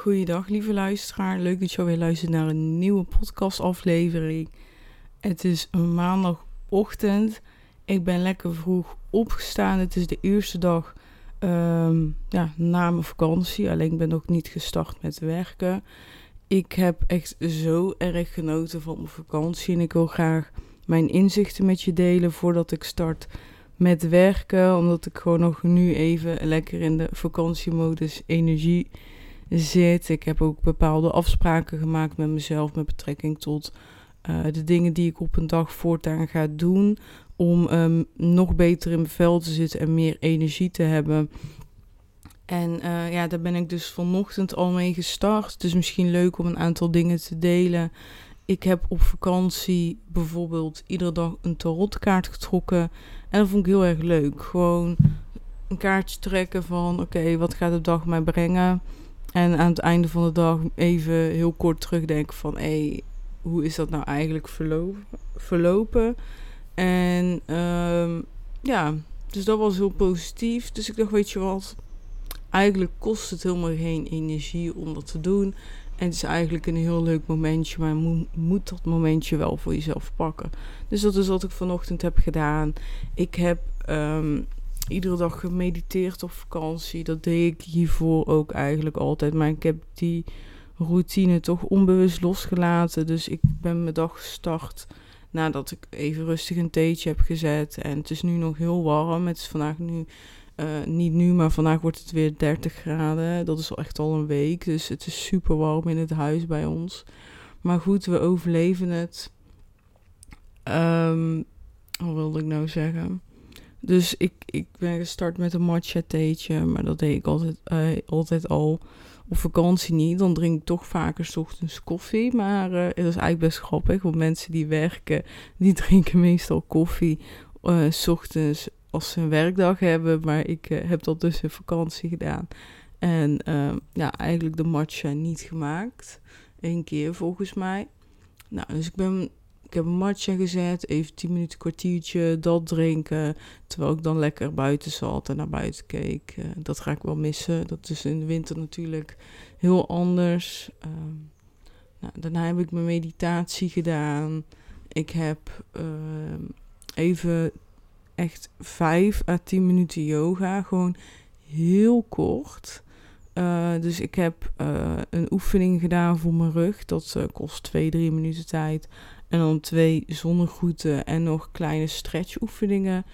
Goeiedag lieve luisteraar, leuk dat je alweer luistert naar een nieuwe podcastaflevering. Het is maandagochtend, ik ben lekker vroeg opgestaan. Het is de eerste dag ehm, ja, na mijn vakantie, alleen ik ben nog niet gestart met werken. Ik heb echt zo erg genoten van mijn vakantie en ik wil graag mijn inzichten met je delen voordat ik start met werken. Omdat ik gewoon nog nu even lekker in de vakantiemodus energie zit. Ik heb ook bepaalde afspraken gemaakt met mezelf met betrekking tot uh, de dingen die ik op een dag voortaan ga doen. Om um, nog beter in mijn vel te zitten en meer energie te hebben. En uh, ja, daar ben ik dus vanochtend al mee gestart. Het is misschien leuk om een aantal dingen te delen. Ik heb op vakantie bijvoorbeeld iedere dag een tarotkaart getrokken. En dat vond ik heel erg leuk. Gewoon een kaartje trekken van oké, wat gaat de dag mij brengen? En aan het einde van de dag even heel kort terugdenken van... hé, hey, hoe is dat nou eigenlijk verlopen? verlopen? En um, ja, dus dat was heel positief. Dus ik dacht, weet je wat... Eigenlijk kost het helemaal geen energie om dat te doen. En het is eigenlijk een heel leuk momentje, maar moet, moet dat momentje wel voor jezelf pakken. Dus dat is wat ik vanochtend heb gedaan. Ik heb um, iedere dag gemediteerd op vakantie. Dat deed ik hiervoor ook eigenlijk altijd. Maar ik heb die routine toch onbewust losgelaten. Dus ik ben mijn dag gestart nadat ik even rustig een theetje heb gezet. En het is nu nog heel warm. Het is vandaag nu, uh, niet nu, maar vandaag wordt het weer 30 graden. Dat is al echt al een week. Dus het is super warm in het huis bij ons. Maar goed, we overleven het. Um, wat wilde ik nou zeggen? Dus ik, ik ben gestart met een matcha theetje, maar dat deed ik altijd, uh, altijd al. Op vakantie niet, dan drink ik toch vaker s ochtends koffie. Maar uh, dat is eigenlijk best grappig, want mensen die werken, die drinken meestal koffie uh, s ochtends als ze een werkdag hebben. Maar ik heb dat dus in vakantie gedaan. En ja, eigenlijk de matcha niet gemaakt. Eén keer volgens mij. Nou, dus ik ben ik heb een matcha gezet, even 10 minuten, kwartiertje, dat drinken. Terwijl ik dan lekker buiten zat en naar buiten keek. Uh, dat ga ik wel missen. Dat is in de winter natuurlijk heel anders. Uh, nou, daarna heb ik mijn meditatie gedaan. Ik heb uh, even echt 5 à 10 minuten yoga. Gewoon heel kort. Uh, dus ik heb uh, een oefening gedaan voor mijn rug. Dat kost 2, 3 minuten tijd. En dan twee zonnegroeten en nog kleine stretchoefeningen.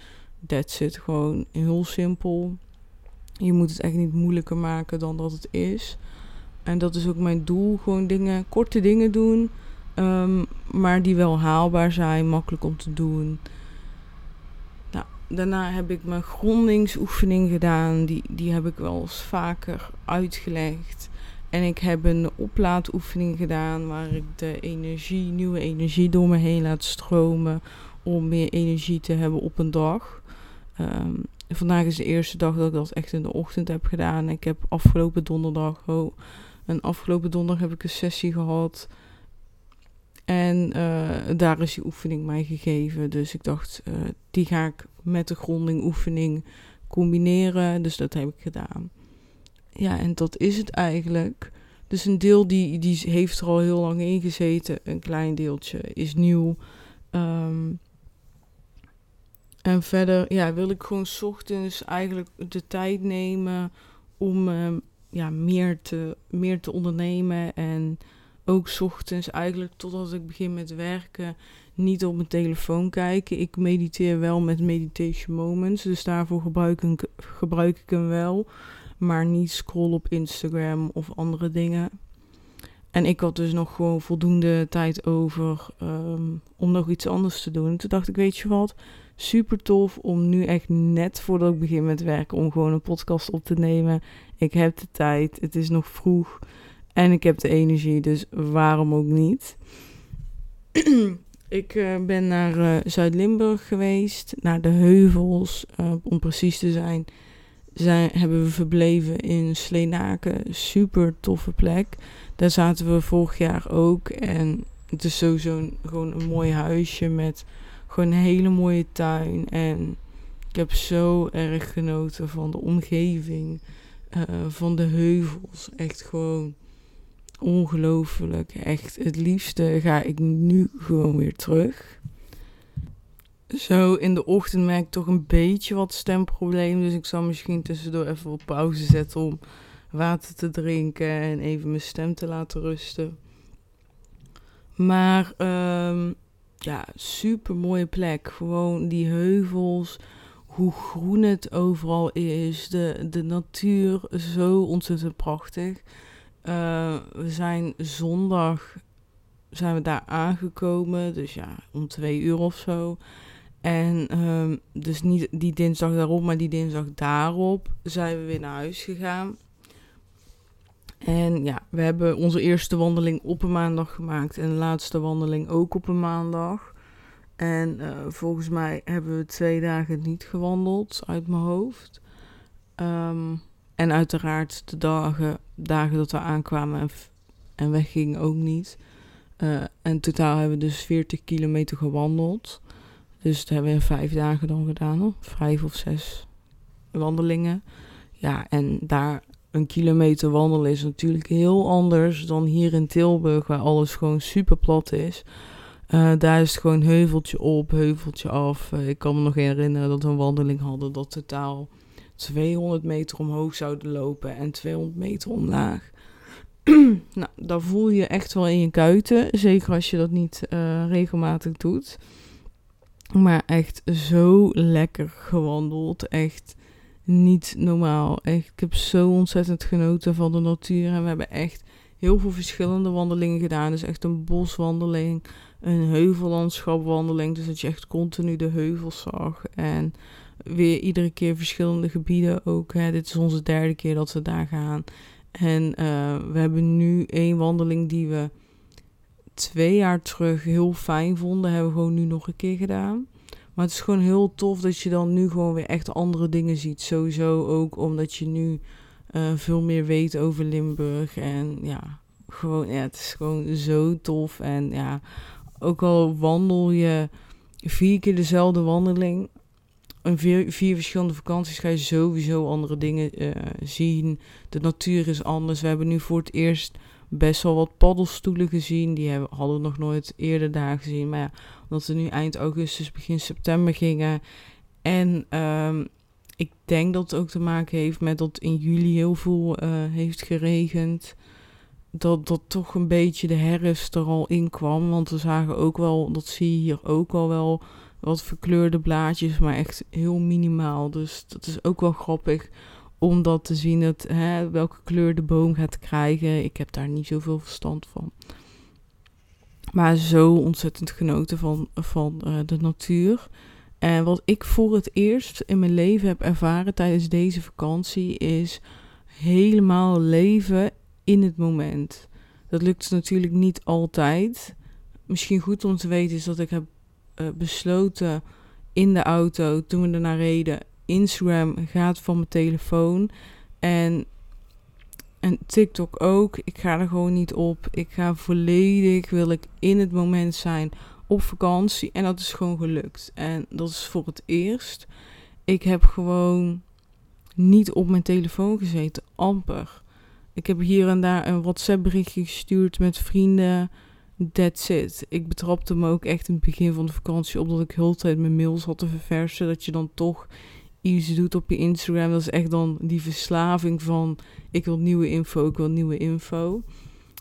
That's. Gewoon heel simpel. Je moet het echt niet moeilijker maken dan dat het is. En dat is ook mijn doel. Gewoon dingen, korte dingen doen. Um, maar die wel haalbaar zijn, makkelijk om te doen. Nou, daarna heb ik mijn grondingsoefening gedaan. Die, die heb ik wel eens vaker uitgelegd. En ik heb een oplaadoefening gedaan waar ik de energie, nieuwe energie door me heen laat stromen om meer energie te hebben op een dag. Um, vandaag is de eerste dag dat ik dat echt in de ochtend heb gedaan. Ik heb afgelopen donderdag, oh, en afgelopen donderdag heb ik een sessie gehad. En uh, daar is die oefening mij gegeven. Dus ik dacht, uh, die ga ik met de gronding oefening combineren. Dus dat heb ik gedaan. Ja, en dat is het eigenlijk. Dus een deel die, die heeft er al heel lang in gezeten. Een klein deeltje is nieuw. Um, en verder ja, wil ik gewoon ochtends eigenlijk de tijd nemen om um, ja, meer, te, meer te ondernemen. En ook ochtends eigenlijk totdat ik begin met werken niet op mijn telefoon kijken. Ik mediteer wel met meditation moments. Dus daarvoor gebruik ik, gebruik ik hem wel maar niet scrollen op Instagram of andere dingen. En ik had dus nog gewoon voldoende tijd over um, om nog iets anders te doen. En toen dacht ik, weet je wat, super tof om nu echt net voordat ik begin met werken om gewoon een podcast op te nemen. Ik heb de tijd, het is nog vroeg en ik heb de energie, dus waarom ook niet? ik uh, ben naar uh, Zuid-Limburg geweest, naar de heuvels, uh, om precies te zijn. Zijn, hebben we verbleven in Sleenaken, super toffe plek. Daar zaten we vorig jaar ook en het is sowieso een, gewoon een mooi huisje met gewoon een hele mooie tuin. En ik heb zo erg genoten van de omgeving, van de heuvels. Echt gewoon ongelooflijk. Echt, het liefste ga ik nu gewoon weer terug. Zo in de ochtend merk ik toch een beetje wat stemprobleem. Dus ik zal misschien tussendoor even op pauze zetten om water te drinken en even mijn stem te laten rusten. Maar um, ja, super mooie plek. Gewoon die heuvels, hoe groen het overal is. De, de natuur, zo ontzettend prachtig. Uh, we zijn zondag zijn we daar aangekomen, dus ja, om twee uur of zo. En um, dus niet die dinsdag daarop, maar die dinsdag daarop zijn we weer naar huis gegaan. En ja, we hebben onze eerste wandeling op een maandag gemaakt en de laatste wandeling ook op een maandag. En uh, volgens mij hebben we twee dagen niet gewandeld uit mijn hoofd. Um, en uiteraard de dagen, dagen dat we aankwamen en, en weggingen ook niet. Uh, en totaal hebben we dus 40 kilometer gewandeld. Dus dat hebben we in vijf dagen dan gedaan. Of vijf of zes wandelingen. Ja, en daar een kilometer wandelen is natuurlijk heel anders dan hier in Tilburg, waar alles gewoon super plat is. Uh, daar is het gewoon heuveltje op, heuveltje af. Uh, ik kan me nog herinneren dat we een wandeling hadden dat totaal 200 meter omhoog zouden lopen en 200 meter omlaag. nou, dan voel je echt wel in je kuiten. Zeker als je dat niet uh, regelmatig doet. Maar echt zo lekker gewandeld. Echt niet normaal. Echt, ik heb zo ontzettend genoten van de natuur. En we hebben echt heel veel verschillende wandelingen gedaan. Dus echt een boswandeling, een heuvellandschapwandeling. Dus dat je echt continu de heuvels zag. En weer iedere keer verschillende gebieden ook. Hè. Dit is onze derde keer dat we daar gaan. En uh, we hebben nu één wandeling die we twee jaar terug heel fijn vonden. Hebben we gewoon nu nog een keer gedaan. Maar het is gewoon heel tof dat je dan nu gewoon weer echt andere dingen ziet. Sowieso ook omdat je nu uh, veel meer weet over Limburg. En ja, gewoon, ja, het is gewoon zo tof. En ja, ook al wandel je vier keer dezelfde wandeling in vier, vier, verschillende vakanties ga je sowieso andere dingen uh, zien. De natuur is anders. We hebben nu voor het eerst best wel wat paddelstoelen gezien. Die hadden we nog nooit eerder daar gezien. Maar ja, omdat we nu eind augustus, begin september gingen. En um, ik denk dat het ook te maken heeft met dat in juli heel veel uh, heeft geregend. Dat dat toch een beetje de herfst er al in kwam. Want we zagen ook wel, dat zie je hier ook al wel wat verkleurde blaadjes, maar echt heel minimaal. Dus dat is ook wel grappig om dat te zien, het, hè, welke kleur de boom gaat krijgen. Ik heb daar niet zoveel verstand van. Maar zo ontzettend genoten van, van uh, de natuur. En wat ik voor het eerst in mijn leven heb ervaren tijdens deze vakantie is helemaal leven in het moment. Dat lukt natuurlijk niet altijd. Misschien goed om te weten is dat ik heb uh, besloten in de auto toen we ernaar reden. Instagram gaat van mijn telefoon. En, en TikTok ook. Ik ga er gewoon niet op. Ik ga volledig, wil ik in het moment zijn op vakantie. En dat is gewoon gelukt. En dat is voor het eerst. Ik heb gewoon niet op mijn telefoon gezeten. Amper. Ik heb hier en daar een WhatsApp berichtje gestuurd met vrienden. That's it. Ik betrapte me ook echt in het begin van de vakantie op dat ik heel tijd mijn mails had te verversen. Dat je dan toch iets doet op je Instagram. Dat is echt dan die verslaving van ik wil nieuwe info, ik wil nieuwe info.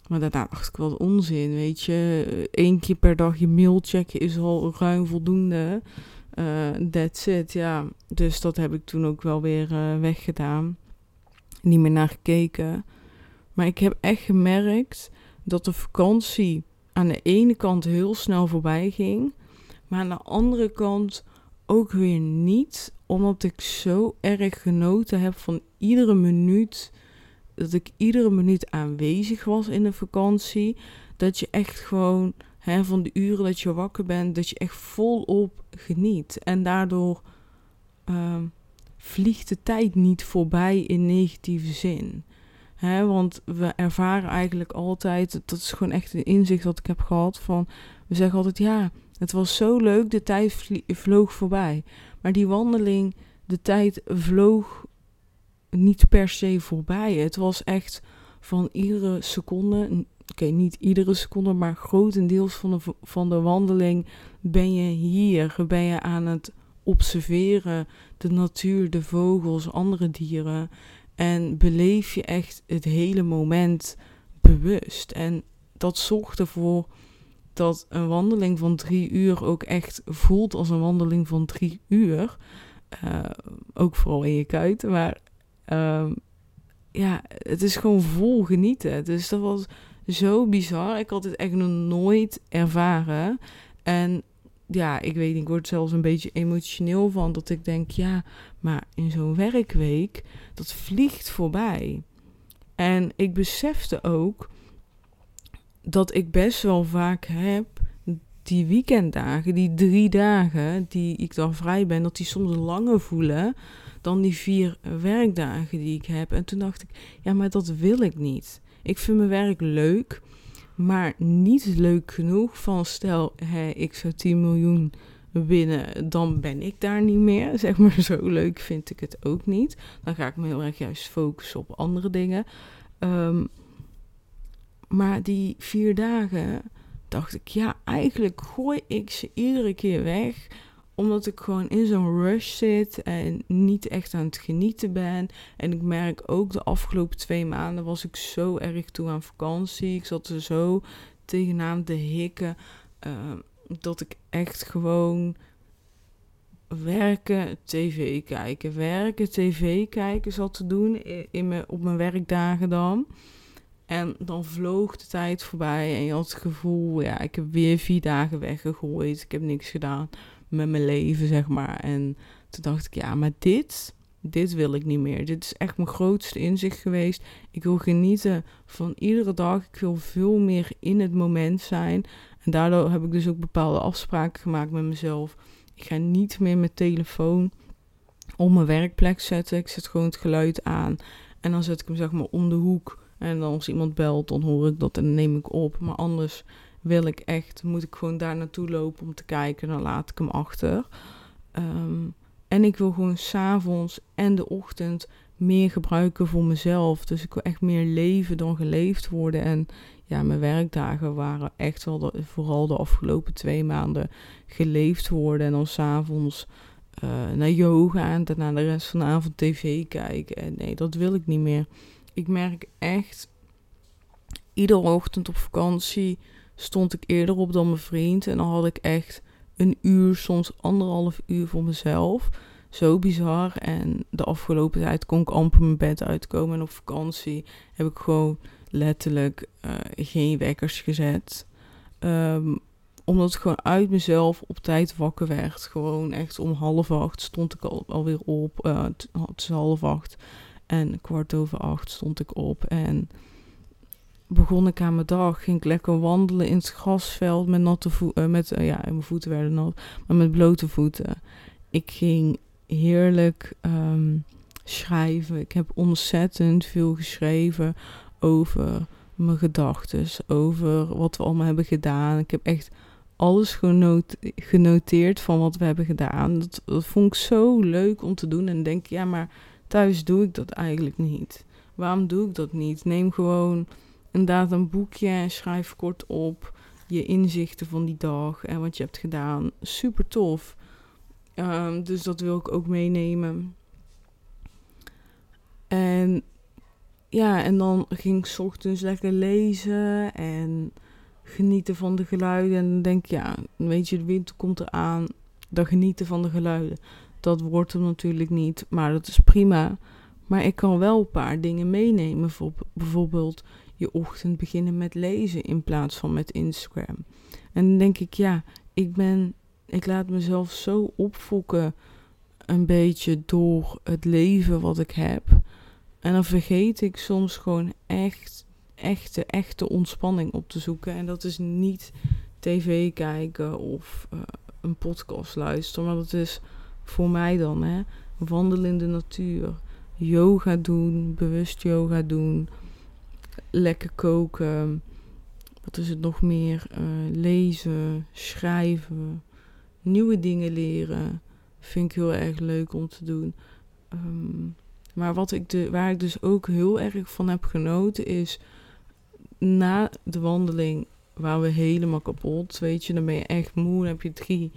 Maar daarna dacht ik wel onzin, weet je. Eén keer per dag je mail checken is al ruim voldoende. Uh, that's it, ja. Dus dat heb ik toen ook wel weer uh, weggedaan. Niet meer naar gekeken. Maar ik heb echt gemerkt dat de vakantie aan de ene kant heel snel voorbij ging, maar aan de andere kant ook weer niet, omdat ik zo erg genoten heb van iedere minuut, dat ik iedere minuut aanwezig was in de vakantie, dat je echt gewoon hè, van de uren dat je wakker bent, dat je echt volop geniet. En daardoor ehm, vliegt de tijd niet voorbij in negatieve zin. Hè, want we ervaren eigenlijk altijd, dat is gewoon echt een inzicht dat ik heb gehad, van we zeggen altijd ja, het was zo leuk, de tijd vloog voorbij. Maar die wandeling, de tijd vloog niet per se voorbij. Het was echt van iedere seconde, oké, niet iedere seconde, maar grotendeels van de, van de wandeling ben je hier. Ben je aan het observeren, de natuur, de vogels, andere dieren. En beleef je echt het hele moment bewust. En dat zorgt ervoor dat een wandeling van drie uur ook echt voelt als een wandeling van drie uur. Uh, ook vooral in je kuiten. Maar uh, ja, het is gewoon vol genieten. Dus dat was zo bizar. Ik had het echt nog nooit ervaren. En ja, ik weet ik word zelfs een beetje emotioneel van dat ik denk, ja, maar in zo'n werkweek, dat vliegt voorbij. En ik besefte ook dat ik best wel vaak heb die weekenddagen, die drie dagen die ik dan vrij ben, dat die soms langer voelen dan die vier werkdagen die ik heb. En toen dacht ik, ja, maar dat wil ik niet. Ik vind mijn werk leuk, maar niet leuk genoeg van stel, ik zou 10 miljoen winnen, dan ben ik daar niet meer. Zeg maar, zo leuk vind ik het ook niet. Dan ga ik me heel erg juist focussen op andere dingen. Ehm, maar die vier dagen dacht ik, ja, eigenlijk gooi ik ze iedere keer weg omdat ik gewoon in zo'n rush zit en niet echt aan het genieten ben. En ik merk ook de afgelopen twee maanden was ik zo erg toe aan vakantie. Ik zat er zo tegenaan te hikken. Uh, dat ik echt gewoon werken, tv kijken, werken, tv kijken zat te doen in op mijn werkdagen dan. En dan vloog de tijd voorbij en je had het gevoel, ja, ik heb weer vier dagen weggegooid. Ik heb niks gedaan met mijn leven, zeg maar. En toen dacht ik, ja, maar dit, dit wil ik niet meer. Dit is echt mijn grootste inzicht geweest. Ik wil genieten van iedere dag. Ik wil veel meer in het moment zijn. En daardoor heb ik dus ook bepaalde afspraken gemaakt met mezelf. Ik ga niet meer mijn telefoon op mijn werkplek zetten. Ik zet gewoon het geluid aan. En dan zet ik hem zeg maar om de hoek. En als iemand belt, dan hoor ik dat en dan neem ik op. Maar anders wil ik echt, moet ik gewoon daar naartoe lopen om te kijken, dan laat ik hem achter. Ehm, en ik wil gewoon s'avonds en de ochtend meer gebruiken voor mezelf. Dus ik wil echt meer leven dan geleefd worden. En ja, mijn werkdagen waren echt wel, de, vooral de afgelopen twee maanden, geleefd worden. En dan s'avonds uh, naar yoga en daarna de rest van de avond tv kijken. En nee, dat wil ik niet meer. Ik merk echt, iedere ochtend op vakantie stond ik eerder op dan mijn vriend. En dan had ik echt een uur, soms anderhalf uur voor mezelf. Zo bizar. En de afgelopen tijd kon ik amper mijn bed uitkomen. En op vakantie heb ik gewoon letterlijk uh, geen wekkers gezet. Um, omdat ik gewoon uit mezelf op tijd wakker werd. Gewoon echt om half acht stond ik al, alweer op. Het is half acht. En kwart over acht stond ik op. En begon ik aan mijn dag. Ging ik lekker wandelen in het grasveld met natte voeten. Uh, met, uh, ja, mijn voeten werden nat, maar met blote voeten. Ik ging heerlijk um, schrijven. Ik heb ontzettend veel geschreven over mijn gedachten, over wat we allemaal hebben gedaan. Ik heb echt alles genot genoteerd van wat we hebben gedaan. Dat, dat vond ik zo leuk om te doen. En denk, ja, maar thuis doe ik dat eigenlijk niet. Waarom doe ik dat niet? Neem gewoon inderdaad een boekje en schrijf kort op je inzichten van die dag en wat je hebt gedaan. Super tof. Um, dus dat wil ik ook meenemen. En ja, en dan ging ik ochtends lekker lezen en genieten van de geluiden. En dan denk ik, ja, weet je, de winter komt eraan. Dan genieten van de geluiden. Dat wordt er natuurlijk niet, maar dat is prima. Maar ik kan wel een paar dingen meenemen. Bijvoorbeeld je ochtend beginnen met lezen in plaats van met Instagram. En dan denk ik, ja, ik ben, ik laat mezelf zo opfokken een beetje door het leven wat ik heb. En dan vergeet ik soms gewoon echt, echte, echte ontspanning op te zoeken. En dat is niet tv kijken of uh, een podcast luisteren. Maar dat is voor mij dan, hè. Wandelen in de natuur. Yoga doen, bewust yoga doen. Lekker koken. Wat is het nog meer? Uh, lezen, schrijven. Nieuwe dingen leren. Vind ik heel erg leuk om te doen. Um, maar wat ik de, waar ik dus ook heel erg van heb genoten is na de wandeling waren we helemaal kapot. Weet je, dan ben je echt moe. Dan heb je drie,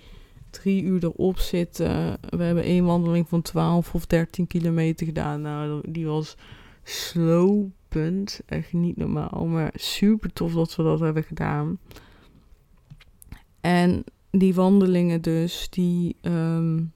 drie uur erop zitten. We hebben één wandeling van 12 of 13 kilometer gedaan. Nou, die was slopend. Echt niet normaal. Maar super tof dat we dat hebben gedaan. En die wandelingen dus, die... Um,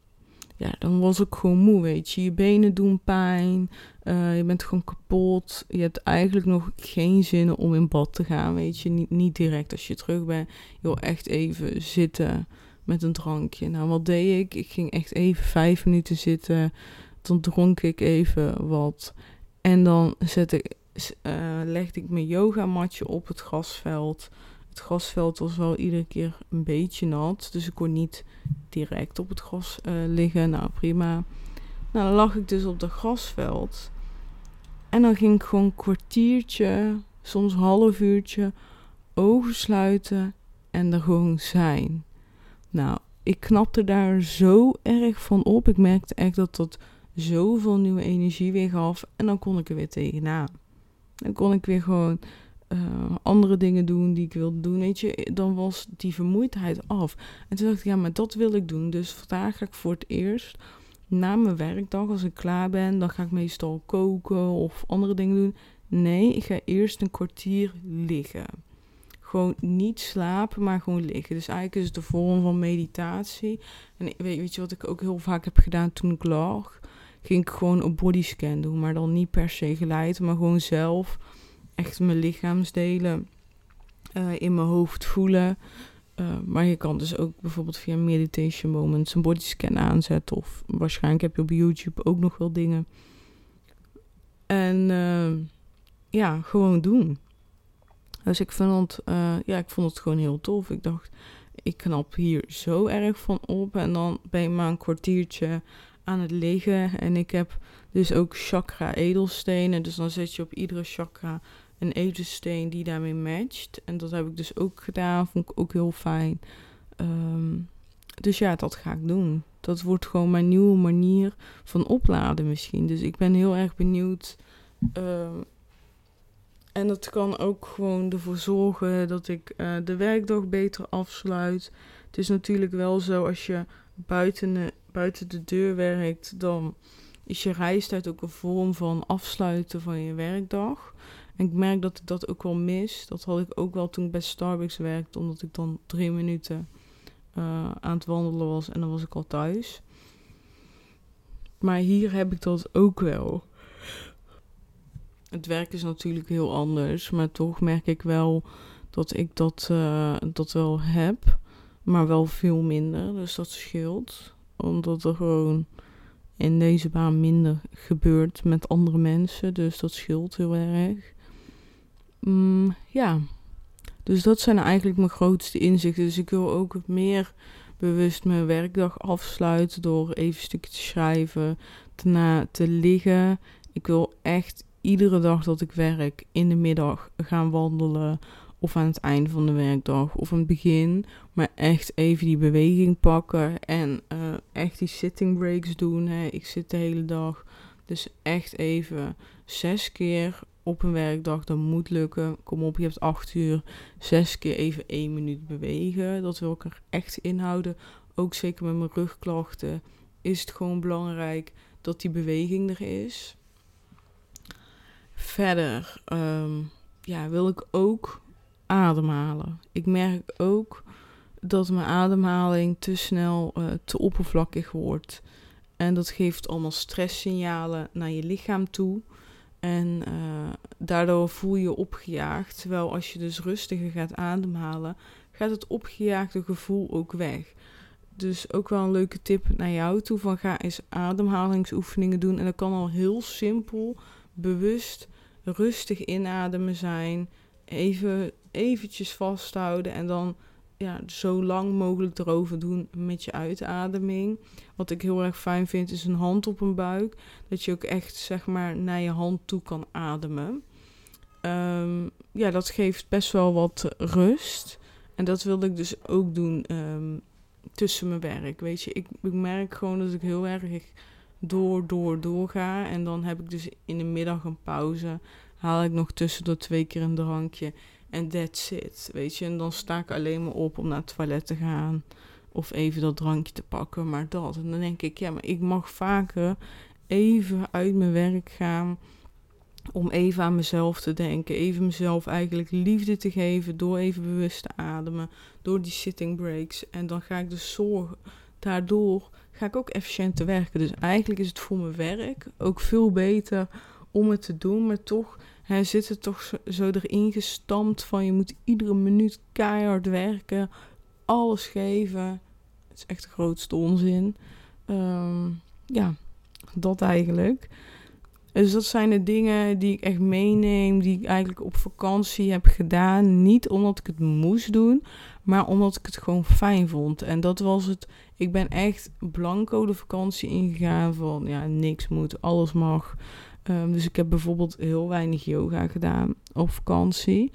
ja, dan was ik gewoon moe, weet je. Je benen doen pijn, uh, je bent gewoon kapot. Je hebt eigenlijk nog geen zin om in bad te gaan, weet je. Niet, niet direct als je terug bent. Je wil echt even zitten met een drankje. Nou, wat deed ik? Ik ging echt even vijf minuten zitten. Dan dronk ik even wat. En dan zet ik, uh, legde ik mijn yogamatje op het grasveld. Het grasveld was wel iedere keer een beetje nat. Dus ik kon niet direct op het gras uh, liggen. Nou, prima. Nou, dan lag ik dus op dat grasveld. En dan ging ik gewoon een kwartiertje, soms half uurtje, ogen sluiten en er gewoon zijn. Nou, ik knapte daar zo erg van op. Ik merkte echt dat dat zoveel nieuwe energie weer gaf. En dan kon ik er weer tegenaan. Dan kon ik weer gewoon uh, andere dingen doen die ik wilde doen. Weet je, dan was die vermoeidheid af. En toen dacht ik, ja, maar dat wil ik doen. Dus vandaag ga ik voor het eerst na mijn werkdag, als ik klaar ben, dan ga ik meestal koken of andere dingen doen. Nee, ik ga eerst een kwartier liggen. Gewoon niet slapen, maar gewoon liggen. Dus eigenlijk is het de vorm van meditatie. En weet, weet je wat ik ook heel vaak heb gedaan toen ik lag? Ging ik gewoon een bodyscan doen, maar dan niet per se geleid, maar gewoon zelf echt mijn lichaamsdelen uh, in mijn hoofd voelen. Uh, maar je kan dus ook bijvoorbeeld via Meditation Moments een bodyscan aanzetten. Of waarschijnlijk heb je op YouTube ook nog wel dingen. En uh, ja, gewoon doen. Dus ik vond, het, ja, ik vond het gewoon heel tof. Ik dacht, ik knap hier zo erg van op. En dan ben je maar een kwartiertje aan het liggen. En ik heb dus ook chakra edelstenen. Dus dan zet je op iedere chakra een edelsteen die daarmee matcht. En dat heb ik dus ook gedaan. Vond ik ook heel fijn. Um, dus ja, dat ga ik doen. Dat wordt gewoon mijn nieuwe manier van opladen misschien. Dus ik ben heel erg benieuwd. Um, en dat kan ook gewoon ervoor zorgen dat ik uh, de werkdag beter afsluit. Het is natuurlijk wel zo als je buiten de, buiten de deur werkt, dan is je reistijd ook een vorm van afsluiten van je werkdag. En ik merk dat ik dat ook wel mis. Dat had ik ook wel toen ik bij Starbucks werkte, omdat ik dan drie minuten uh, aan het wandelen was en dan was ik al thuis. Maar hier heb ik dat ook wel. Het werk is natuurlijk heel anders, maar toch merk ik wel dat ik dat, uh, dat wel heb, maar wel veel minder. Dus dat scheelt, omdat er gewoon in deze baan minder gebeurt met andere mensen. Dus dat scheelt heel erg. Mm, ja, dus dat zijn eigenlijk mijn grootste inzichten. Dus ik wil ook meer bewust mijn werkdag afsluiten door even een stukje te schrijven, te, te liggen. Ik wil echt iedere dag dat ik werk in de middag gaan wandelen. Of aan het einde van de werkdag of aan het begin. Maar echt even die beweging pakken. En uh, echt die sitting breaks doen. Hè. Ik zit de hele dag. Dus echt even zes keer op een werkdag, dat moet lukken. Kom op, je hebt acht uur, zes keer even één minuut bewegen. Dat wil ik er echt inhouden. Ook zeker met mijn rugklachten is het gewoon belangrijk dat die beweging er is. Verder um, ja, wil ik ook ademhalen. Ik merk ook dat mijn ademhaling te snel uh, te oppervlakkig wordt. En dat geeft allemaal stresssignalen naar je lichaam toe. En uh, daardoor voel je je opgejaagd. Terwijl als je dus rustiger gaat ademhalen, gaat het opgejaagde gevoel ook weg. Dus ook wel een leuke tip naar jou toe: van ga eens ademhalingsoefeningen doen. En dat kan al heel simpel, bewust, rustig inademen zijn. Even eventjes vasthouden en dan ja, zo lang mogelijk erover doen met je uitademing. Wat ik heel erg fijn vind is een hand op een buik. Dat je ook echt zeg maar naar je hand toe kan ademen. Ehm, ja, dat geeft best wel wat rust. En dat wilde ik dus ook doen ehm, tussen mijn werk. Weet je, ik, ik merk gewoon dat ik heel erg door, door, door ga. En dan heb ik dus in de middag een pauze. Haal ik nog tussendoor twee keer een drankje. En that's it, weet je. En dan sta ik alleen maar op om naar het toilet te gaan. Of even dat drankje te pakken, maar dat. En dan denk ik, ja, maar ik mag vaker even uit mijn werk gaan. Om even aan mezelf te denken. Even mezelf eigenlijk liefde te geven. Door even bewust te ademen. Door die sitting breaks. En dan ga ik dus zorgen. Daardoor ga ik ook efficiënter werken. Dus eigenlijk is het voor mijn werk ook veel beter om het te doen. Maar toch hij zit er toch zo, zo erin gestampt van je moet iedere minuut keihard werken, alles geven. Het is echt de grootste onzin. Ehm, ja, dat eigenlijk. Dus dat zijn de dingen die ik echt meeneem, die ik eigenlijk op vakantie heb gedaan. Niet omdat ik het moest doen, maar omdat ik het gewoon fijn vond. En dat was het. Ik ben echt blanco de vakantie ingegaan van ja, niks moet, alles mag. Ehm, dus ik heb bijvoorbeeld heel weinig yoga gedaan op vakantie.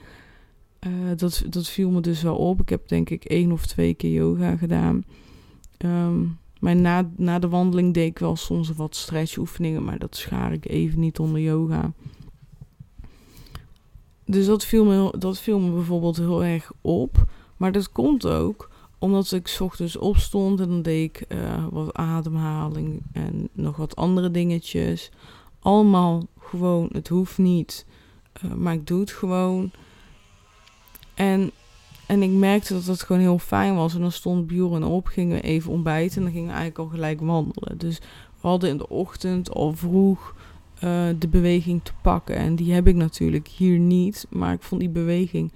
Uh, dat, dat viel me dus wel op. Ik heb denk ik één of twee keer yoga gedaan. Um, maar na, na de wandeling deed ik wel soms wat stretchoefeningen, maar dat schaar ik even niet onder yoga. Dus dat viel me, dat viel me bijvoorbeeld heel erg op. Maar dat komt ook omdat ik s ochtends opstond en dan deed ik uh, wat ademhaling en nog wat andere dingetjes allemaal gewoon, het hoeft niet, uh, maar ik doe het gewoon. En, en ik merkte dat het gewoon heel fijn was. En dan stond Bjorn op, gingen we even ontbijten en dan gingen we eigenlijk al gelijk wandelen. Dus we hadden in de ochtend al vroeg uh, de beweging te pakken. En die heb ik natuurlijk hier niet, maar ik vond die beweging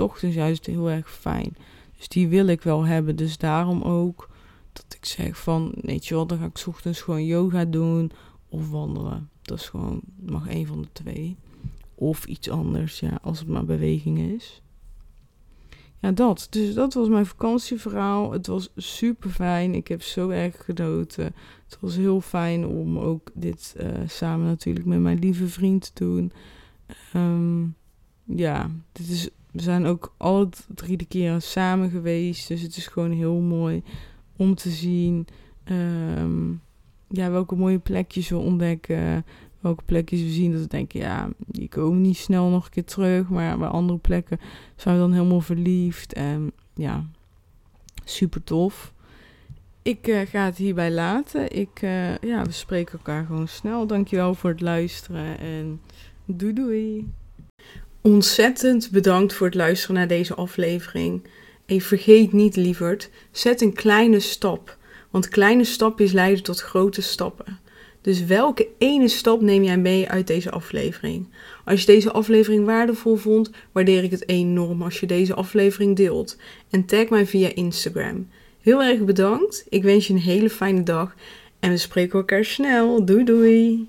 ochtends juist heel erg fijn. Dus die wil ik wel hebben. Dus daarom ook dat ik zeg van, weet je wel, dan ga ik s ochtends gewoon yoga doen of wandelen. Dat is gewoon, mag één van de twee. Of iets anders, ja, als het maar beweging is. Ja, dat. Dus dat was mijn vakantieverhaal. Het was super fijn. Ik heb zo erg genoten. Het was heel fijn om ook dit uh, samen natuurlijk met mijn lieve vriend te doen. Um, ja, dit is, we zijn ook alle drie keer samen geweest. Dus het is gewoon heel mooi om te zien. Um, ja, welke mooie plekjes we ontdekken. Welke plekjes we zien dat we denken, ja, die komen niet snel nog een keer terug. Maar bij andere plekken zijn we dan helemaal verliefd. En ja, super tof. Ik uh, ga het hierbij laten. Ik, uh, ja, we spreken elkaar gewoon snel. Dankjewel voor het luisteren en doei doei. Ontzettend bedankt voor het luisteren naar deze aflevering. En vergeet niet, lieverd, zet een kleine stap. Want kleine stapjes leiden tot grote stappen. Dus welke ene stap neem jij mee uit deze aflevering? Als je deze aflevering waardevol vond, waardeer ik het enorm als je deze aflevering deelt. En tag mij via Instagram. Heel erg bedankt. Ik wens je een hele fijne dag. En we spreken elkaar snel. Doei doei.